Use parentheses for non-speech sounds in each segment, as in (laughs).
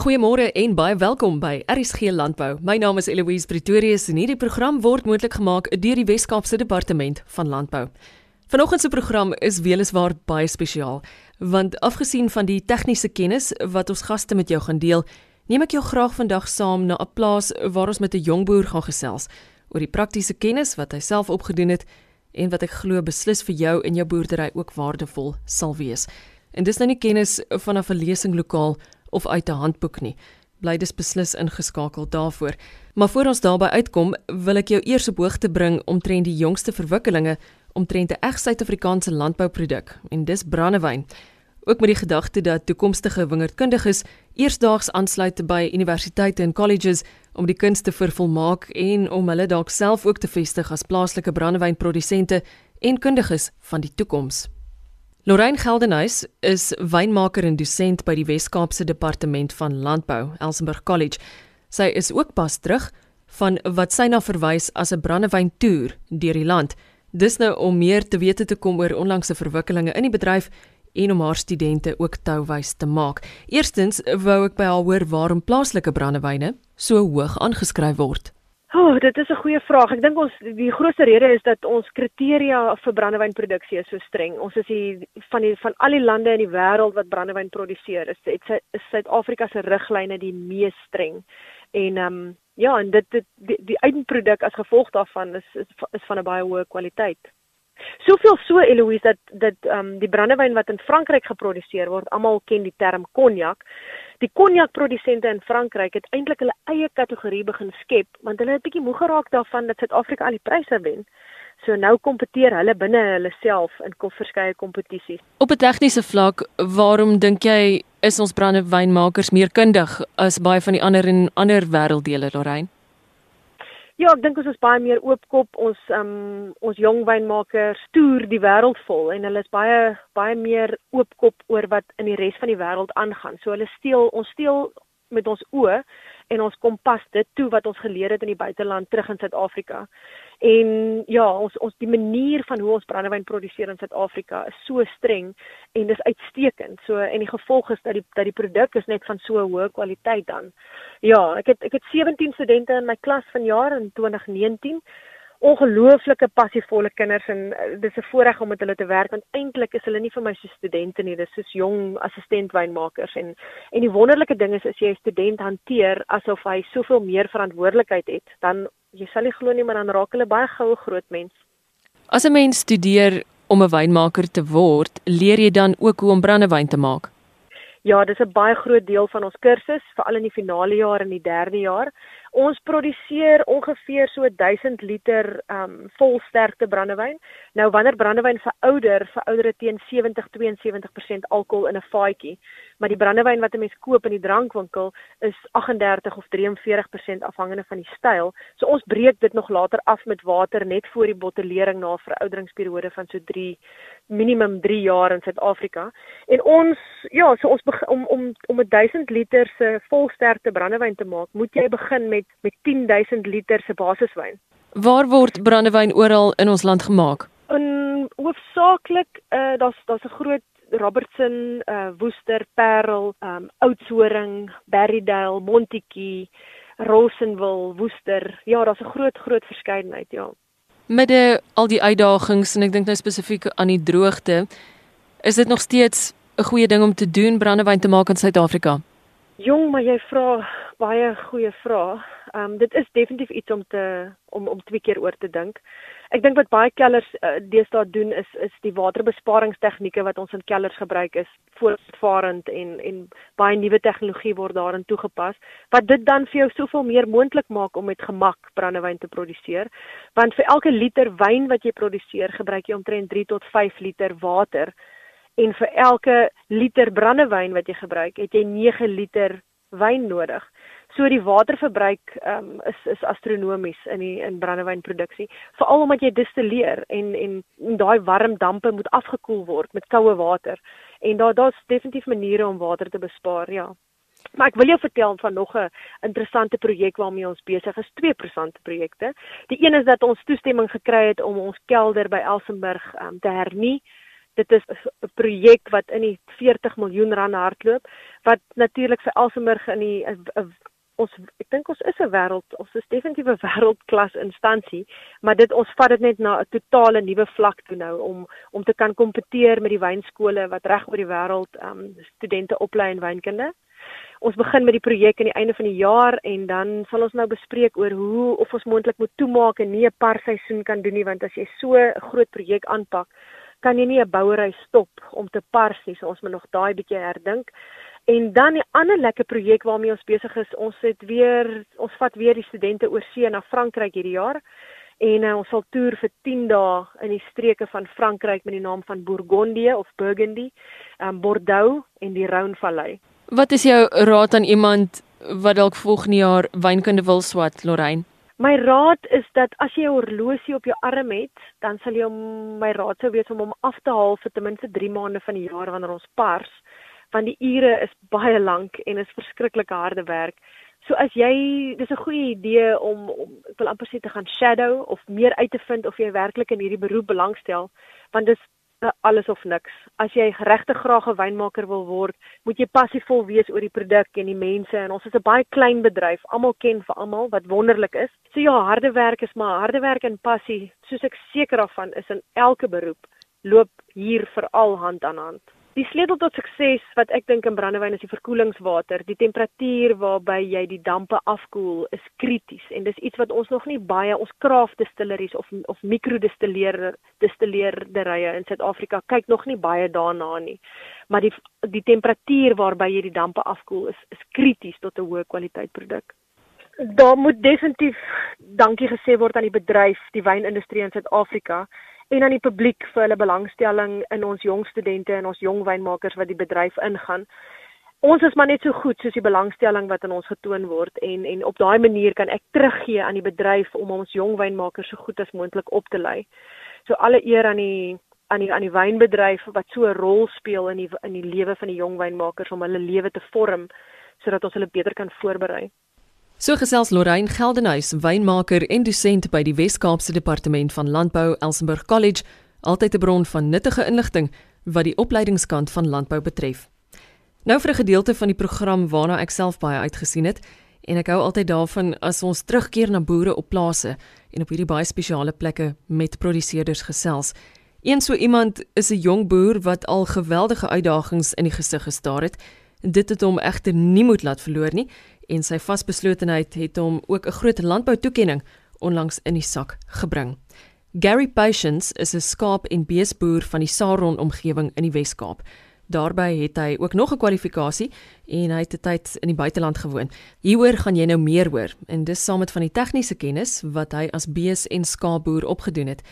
Goeiemôre en baie welkom by RSG Landbou. My naam is Eloise Pretorius en hierdie program word moontlik gemaak deur die Wes-Kaapse Departement van Landbou. Vanoggend se program is weliswaar baie spesiaal, want afgesien van die tegniese kennis wat ons gaste met jou gaan deel, neem ek jou graag vandag saam na 'n plaas waar ons met 'n jong boer gaan gesels oor die praktiese kennis wat hy self opgedoen het en wat ek glo beslis vir jou en jou boerdery ook waardevol sal wees. En dis nou nie kennis van 'n verlesing lokaal of uit 'n handboek nie. Bly dis beslis ingeskakel daarvoor. Maar voor ons daarby uitkom, wil ek jou eers op hoogte bring omtrent die jongste verwikkelinge omtrent 'n eg Suid-Afrikaanse landbouproduk en dis brandewyn. Ook met die gedagte dat toekomstige wingerdkundiges eersdaags aansluit by universiteite en colleges om die kunste te vervolmaak en om hulle dalk self ook te vestig as plaaslike brandewynprodusente en kundiges van die toekoms. Lorraine Geldenhuys is wynmaker en dosent by die Wes-Kaapse Departement van Landbou, Elsenburg College. Sy is ook pas terug van wat sy na verwys as 'n brandewyntoer deur die land. Dis nou om meer te wete te kom oor onlangse verwikkelinge in die bedryf en om haar studente ook touwys te maak. Eerstens wou ek by haar hoor waarom plaaslike brandewyne so hoog aangeskryf word. O, oh, dit is 'n goeie vraag. Ek dink ons die grootste rede is dat ons kriteria vir brandewynproduksie is so streng. Ons is hier van die van al die lande in die wêreld wat brandewyn produseer, is dit is Suid-Afrika se riglyne die mees streng. En ehm um, ja, en dit dit die, die eindproduk as gevolg daarvan is is, is van 'n baie hoë kwaliteit. Soveel so Eloise dat dat ehm um, die brandewyn wat in Frankryk geproduseer word, almal ken die term cognac. Die konjakprodusente in Frankryk het eintlik hulle eie kategorie begin skep want hulle het bietjie moeg geraak daarvan dat Suid-Afrika al die pryse wen. So nou kompeteer hulle binne hulle self in verskeie kompetisies. Op 'n tegniese vlak, waarom dink jy is ons brandewynmakers meer kundig as baie van die ander in ander wêrelddele, Lorraine? Ja, ek dink ons is baie meer oopkop. Ons um ons jong wynmakers toer die wêreld vol en hulle is baie baie meer oopkop oor wat in die res van die wêreld aangaan. So hulle steel ons steel met ons oë en ons kom pas dit toe wat ons geleer het in die buiteland terug in Suid-Afrika. En ja, ons ons die manier van hoe ons brandewyn produseer in Suid-Afrika is so streng en dis uitstekend. So en die gevolg is dat die dat die produk is net van so hoë kwaliteit dan. Ja, ek het ek het 17 studente in my klas vanjaar in 2019 ongelooflike passievolle kinders en uh, dis 'n voorreg om met hulle te werk want eintlik is hulle nie vir my so studente nie dis soos jong assistent wynmakers. En en die wonderlike ding is as jy 'n student hanteer asof hy soveel meer verantwoordelikheid het dan jy sal nie glo nie maar dan raak hulle baie goue groot mens. As 'n mens studeer om 'n wynmaker te word leer jy dan ook hoe om brandewyn te maak? Ja, dis 'n baie groot deel van ons kursus, veral in die finale jaar en die derde jaar. Ons produseer ongeveer so 1000 liter um volsterkte brandewyn. Nou wanneer brandewyn verouder, verouder dit teen 70-72% alkohol in 'n vaatjie. Maar die brandewyn wat 'n mens koop in die drankwinkel is 38 of 43% afhangende van die styl. So ons breek dit nog later af met water net voor die bottellering na 'n verouderingsperiode van so 3 minimum 3 jaar in Suid-Afrika. En ons ja, so ons om om om 'n 1000 liter se volsterkte brandewyn te maak, moet jy begin met met 10000 liter se basiswyn. Waar word brandewyn oral in ons land gemaak? In hoofsaaklik uh daar's daar's 'n groot Robertson, uh Woester, Parel, um Oudtshoorn, Berrydale, Montetjie, Rosenwil, Woester. Ja, daar's 'n groot groot verskeidenheid, ja. Met die, al die uitdagings en ek dink nou spesifiek aan die droogte, is dit nog steeds 'n goeie ding om te doen brandewyn te maak in Suid-Afrika? Jong, maar jy vra baie goeie vrae. Ehm um, dit is definitief iets om te om om twee keer oor te dink. Ek dink wat baie kellers uh, deesdae doen is is die waterbesparingstegnieke wat ons in kellers gebruik is voortvarend en en baie nuwe tegnologie word daarin toegepas wat dit dan vir jou soveel meer moontlik maak om met gemak brandewyn te produseer. Want vir elke liter wyn wat jy produseer, gebruik jy omtrent 3 tot 5 liter water en vir elke liter brandewyn wat jy gebruik, het jy 9 liter wyn nodig. So die waterverbruik um, is is astronomies in die in brandewynproduksie, veral omdat jy distilleer en en, en daai warm dampe moet afgekoel word met koue water. En daar daar's definitief maniere om water te bespaar, ja. Maar ek wil jou vertel van nog 'n interessante projek waarmee ons besig is, twee interessante projekte. Die een is dat ons toestemming gekry het om ons kelder by Elsenburg um, te hernie Dit is 'n projek wat in die 40 miljoen rand hardloop wat natuurlik vir Elsenburg in die a, a, ons ek dink ons is 'n wêreld ons is definitief 'n wêreldklas instansie maar dit ons vat dit net na 'n totale nuwe vlak toe nou om om te kan kompeteer met die wynskole wat reg oor die wêreld um, studente oplei in wynkunde ons begin met die projek aan die einde van die jaar en dan sal ons nou bespreek oor hoe of ons moontlik moet toemaak en nie 'n par seisoen kan doen nie want as jy so 'n groot projek aanpak, kan jy nie 'n bouery stop om te pars nie. So ons moet nog daai bietjie herdink. En dan 'n ander lekker projek waarmee ons besig is, ons het weer ons vat weer die studente oor see na Frankryk hierdie jaar. En uh, ons sal toer vir 10 dae in die streke van Frankryk met die naam van Bourgogne of Burgundy, um, Bordeaux en die Rhône-vallei. Wat is jou raad aan iemand wat dalk volgende jaar wynkunde wil swat, Lorraine? My raad is dat as jy 'n horlosie op jou arm het, dan sal jy my raad sou wees om hom af te haal vir ten minste 3 maande van die jaar wanneer ons pars, want die ure is baie lank en is verskriklike harde werk. So as jy dis 'n goeie idee om om ek wil amper sê te gaan shadow of meer uit te vind of jy werklik in hierdie beroep belangstel, want dis alles of niks. As jy regtig graag 'n wynmaker wil word, moet jy passievol wees oor die produk en die mense en ons is 'n baie klein bedryf. Almal ken vir almal wat wonderlik is. So ja, harde werk is maar harde werk en passie, soos ek seker daarvan is in elke beroep, loop hier veral hand aan hand. Die sleutel tot sukses wat ek dink in brandewyn is die verkoelingswater. Die temperatuur waarby jy die dampe afkoel is krities en dis iets wat ons nog nie baie ons kraafdistilleries of of mikrodistilleer distilleerderye in Suid-Afrika kyk nog nie baie daarna nie. Maar die die temperatuur waarby jy die dampe afkoel is is krities tot 'n hoë kwaliteit produk. Daar moet definitief dankie gesê word aan die bedryf, die wynindustrie in Suid-Afrika en aan die publiek vir hulle belangstelling in ons jong studente en ons jong wynmakers wat die bedryf ingaan. Ons is maar net so goed soos die belangstelling wat aan ons getoon word en en op daai manier kan ek teruggee aan die bedryf om ons jong wynmakers so goed as moontlik op te lei. So alle eer aan die aan die aan die wynbedryf wat so 'n rol speel in die in die lewe van die jong wynmakers om hulle lewe te vorm sodat ons hulle beter kan voorberei. So gesels Lorraine Geldenhuys, wynmaker en dosent by die Wes-Kaapse Departement van Landbou, Elsenburg College, altyd 'n bron van nuttige inligting wat die opleidingskant van landbou betref. Nou vir 'n gedeelte van die program waarna ek self baie uitgesien het en ek hou altyd daarvan as ons terugkeer na boere op plase en op hierdie baie spesiale plekke met produseerders gesels. Een so iemand is 'n jong boer wat al geweldige uitdagings in die gesig gestaar het. Dit het hom egter nie moed laat verloor nie en sy vasbeslotenheid het hom ook 'n groot landboutoekenning onlangs in die sak gebring. Gary Patience is 'n skaap- en beesboer van die Saron omgewing in die Wes-Kaap. Daarby het hy ook nog 'n kwalifikasie en hy het 'n tyd in die buiteland gewoon. Hieroor gaan jy nou meer hoor en dis saam met van die tegniese kennis wat hy as bees- en skaapboer opgedoen het.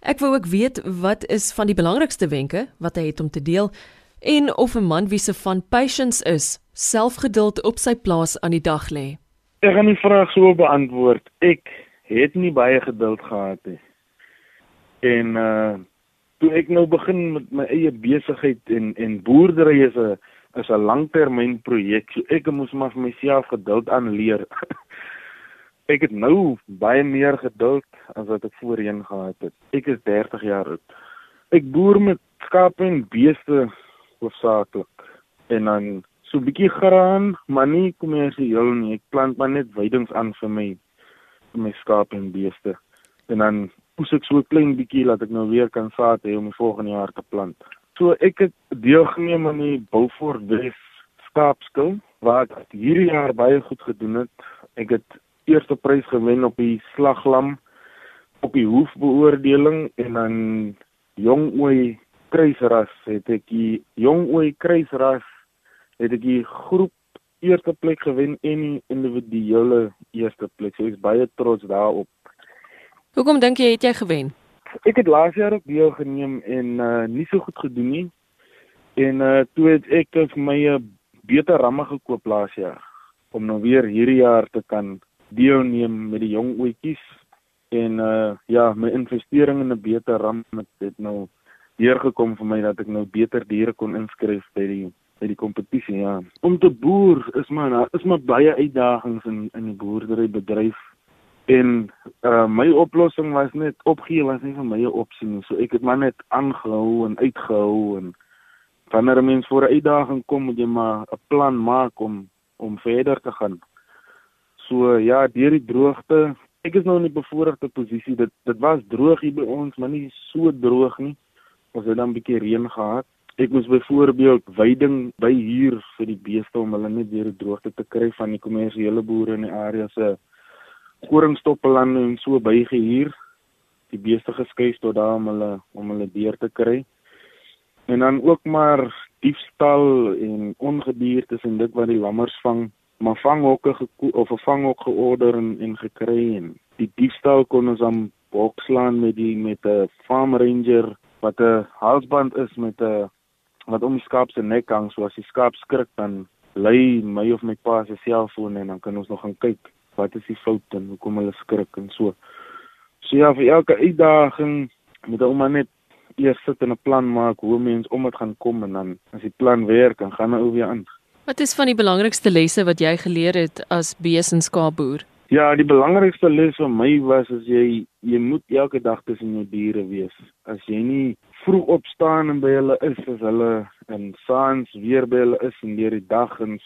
Ek wou ook weet wat is van die belangrikste wenke wat hy het om te deel en of 'n man wie se van patience is, selfgeduld op sy plaas aan die dag lê. Ek gaan die vraag so beantwoord. Ek het nie baie geduld gehad nie. En uh toe ek nou begin met my eie besigheid en en boerdery is 'n is 'n langtermynprojek. So ek moes maar vir myself geduld aanleer. (laughs) ek het nou baie meer geduld as wat ek voorheen gehad het. Ek is 30 jaar oud. Ek boer met skape en beeste hoofsaaklik. En dan so 'n bietjie graan, maar nie kommersieel nie. Ek plant maar net weidings aan vir my vir my skape en beeste. En dan poes ek so 'n klein bietjie laat ek nou weer kan saad hê om die volgende jaar te plant. So ek het deelgeneem aan die Beaufort Wes skaapskil wat hierdie jaar baie goed gedoen het. Ek het eerste prys gewen op die slaglam op die hoefbeoordeling en dan jong ooi kruisras het ek die jong ooi kruisras het ek die groep eerste plek gewen en die individuele eerste plek. So ek is baie trots daarop. Hoekom dink jy het jy gewen? Ek het laas jaar ook deelgeneem en uh nie so goed gedoen nie. En uh toe het ek vir my 'n uh, beter ramme gekoop laas jaar om nou weer hierdie jaar te kan deelneem met die jong oetjies en uh ja, my investering in 'n beter ram het dit nou deurgekom vir my dat ek nou beter diere kon inskryf by die by die kompetisie ja. Om te boer is maar is maar baie uitdagings in in die boerdery bedryf En uh my oplossing was net opgee was nie vir my opsie. So ek het maar net aangehou en uitgehou en wanneer 'n mens voor 'n uitdaging kom, moet jy maar 'n plan maak om om verder te gaan. So ja, deur die droogte, ek is nou in 'n bevoordeelde posisie. Dit dit was droog hier by ons, maar nie so droog nie. Ons het dan 'n bietjie reën gehad. Ek moes byvoorbeeld veiding by huur vir die beeste om hulle net deur die droogte te kry van die kommersiële boere in die area se koringstoppelande en so bygehuur. Die beeste geskuif tot daar om hulle om hulle deur te kry. En dan ook maar diefstal en ongedierte en dit wat die lammers vang maar vanghokke of 'n vanghok georder en, en gekry en die diefstal kon ons aan bokslaan met die met 'n farm ranger wat 'n halsband is met 'n wat om die skaap se nek hang so as die skaap skrik dan lei my of my pa se selfoon en dan kan ons nog gaan kyk wat is die fout en hoekom hulle skrik en so. So ja, vir elke uitdaging moet ou maar net eers sit en 'n plan maak hoe mens om dit gaan kom en dan as die plan werk dan gaan ou weer aan. Wat is van die belangrikste lesse wat jy geleer het as besenskaapboer? Ja, die belangrikste les vir my was as jy jy moet elke dag tussen jou diere wees. As jy nie vroeg opstaan en by hulle is as hulle in saans weer by hulle is en deur die dag en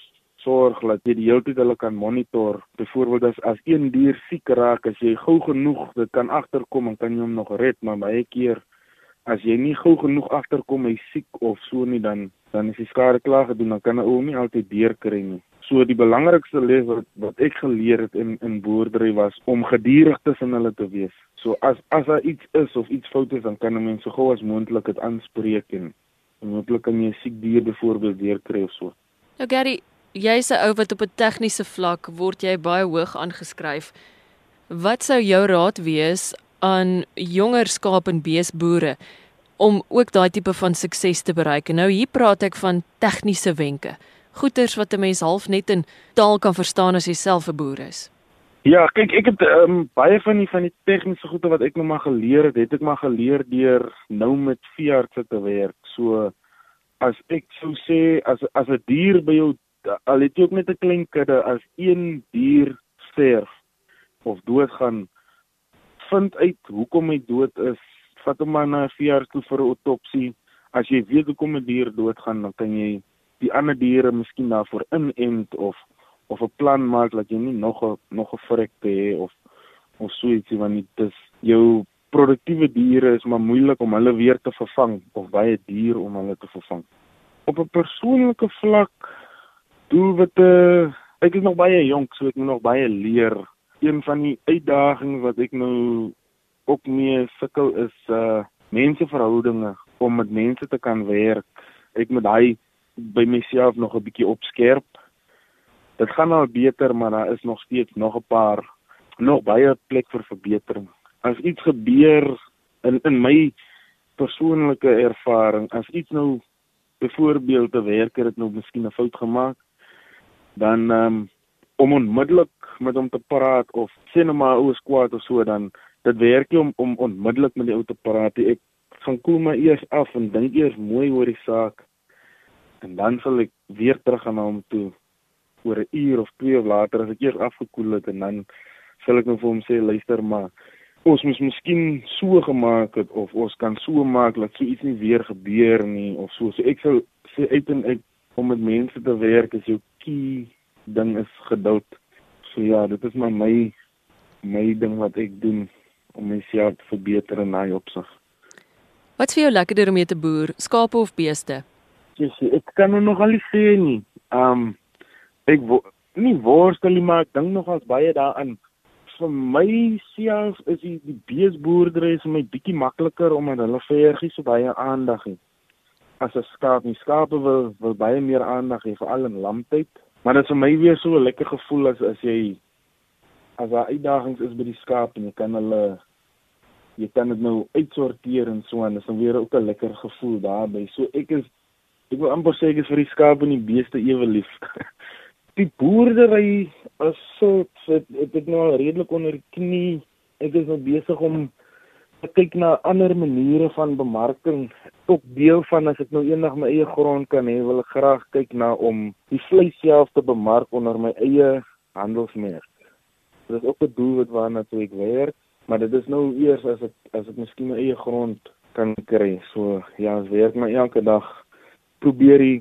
sorg dat jy die hele tyd hulle kan monitor. Byvoorbeeld as as een dier siek raak, as jy gou genoeg dit kan agterkom en kan jy hom nog red, maar baie keer as jy nie gou genoeg agterkom hy siek of so nie dan dan is die skade klaar gedoen dan kan 'n ou nie altyd deurkry nie. So die belangrikste les wat wat ek geleer het in in boerdery was om gedurig tussen hulle te wees. So as as daar iets is of iets fout is dan kan 'n mens so gou as moontlik dit aanspreek en moontlik kan jy 'n siek dier byvoorbeeld deurkry of so. Nou Gary, jy's 'n ou wat op 'n tegniese vlak word jy baie hoog aangeskryf. Wat sou jou raad wees aan jonger skaap en beesboere om ook daai tipe van sukses te bereik. En nou hier praat ek van tegniese wenke. Goeters wat 'n mens half net in taal kan verstaan as jy self 'n boer is. Ja, kyk, ek het um, baie van die van die tegniese goede wat ek nou maar geleer het, het ek maar geleer deur nou met veeartse te werk. So as ek sou sê as as 'n dier by jou al het jy ook net 'n klein kudde, as een dier sterf of doodgaan, vind uit hoekom hy dood is, vat hom maar na 'n veearts toe vir 'n autopsie. As jy weet hoekom 'n dier doodgaan, dan kan jy die ander diere miskien daarvoor inent of of 'n plan maak dat jy nie nog 'n nog 'n vrek hê of of so ietsie want dit is jou produktiewe diere is maar moeilik om hulle weer te vervang of baie duur om hulle te vervang. Op 'n persoonlike vlak doelwitte ek is nog baie jonk, so ek moet nog baie leer een van die uitdagings wat ek nou ook mee sukkel is uh menseverhoudinge om met mense te kan werk. Ek moet daai by myself nog 'n bietjie opskerp. Dit gaan al beter, maar daar is nog steeds nog 'n paar nog baie plek vir verbetering. As iets gebeur in in my persoonlike ervaring, as iets nou byvoorbeeld te werk het nou miskien 'n fout gemaak, dan um, om onmiddellik met hom te praat of sê nou maar oor skwaad of so dan dit werk nie om om onmiddellik met die ou te praat nie. Ek gaan koel my eers af en dink eers mooi oor die saak en dan sal ek weer terug gaan na hom toe oor 'n uur of twee of later as ek eers afgekoel het en dan sal ek nou vir hom sê luister maar ons moet miskien so gemaak het of ons kan so maak dat so iets nie weer gebeur nie of so. So ek sou sê uit en uit om met mense te werk is jou key ding is geduld. So ja, dit is maar my my ding wat ek doen om myself te verbeter in daai opsig. Wat vir jou lekkerder om mee te boer, skape of beeste? Yes, ek kan nou nog al sê nie. Um ek wo nie worstel nie, maar ek dink nog as baie daaraan. Vir my self is die, die beesboerdery is my bietjie makliker omdat hulle vergie so baie aandag het. As 'n skaap, die skape wil wil baie meer aandag hê veral in lamtyd. Maar dit is vir my weer so 'n lekker gevoel as as jy as daar uitdagings is by die skaap en jy kan hulle jy kan dit nou uitsorteer en so en dit is dan weer ook 'n lekker gevoel daarbey. So ek is ek wil amper sê ek is vir die skaap en die beeste ewe lief. (laughs) die boerdery is so dit het nou al redelik onder die knie. Ek is nou besig om te kyk na ander maniere van bemarking ook deel van as ek nou eendag my eie grond kan hê, wil ek graag kyk na om die vleis self te bemark onder my eie handelsmerk. Dit is ook 'n doel wat waarna toe ek werk, maar dit is nou eers as ek as ek miskien my eie grond kan kry. So ja, ek werk maar elke dag probeer die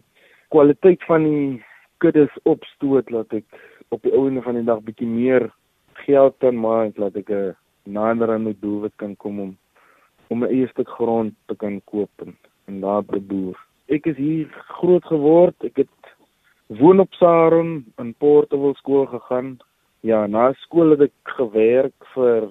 kwaliteit van die kuddes opstoot dat ek op die einde van die dag bietjie meer geld kan maak dat ek 'n nader aan my doelwit kan kom om om 'n eie stuk grond te kan koop en, en daar te boer. Ek is hier groot geword. Ek het woon op Saron in Portable skool gegaan. Ja, na skool het ek gewerk vir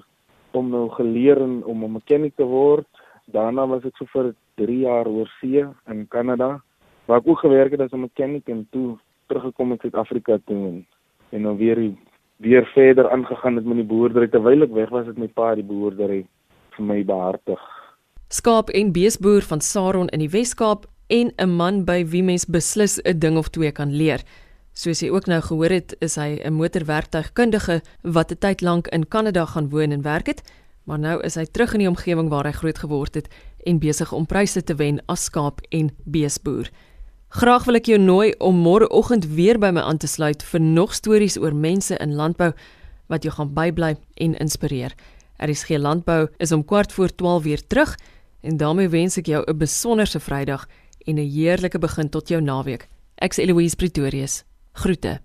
om nou geleer om 'n mechanic te word. Daarna was ek so vir 3 jaar oor see in Kanada waar ek ook gewerk het as 'n mechanic en toe teruggekom in Suid-Afrika toe en, en nou weer weer verder aangegaan het met die boerdery terwyl ek weg was het my pa die boerdery vir my behartig. Skaap en beesboer van Saron in die Wes-Kaap en 'n man by wie mens beslis 'n ding of twee kan leer. Soos jy ook nou gehoor het, is hy 'n motorwerktuigkundige wat 'n tyd lank in Kanada gaan woon en werk het, maar nou is hy terug in die omgewing waar hy groot geword het en besig om pryse te wen as skaap en beesboer. Graag wil ek jou nooi om môreoggend weer by my aan te sluit vir nog stories oor mense in landbou wat jou gaan bybly en inspireer. Er is geen landbou is om kwart voor 12 weer terug en daarmee wens ek jou 'n besonderse Vrydag en 'n heerlike begin tot jou naweek. Ek's Eloise Pretorius. Groete.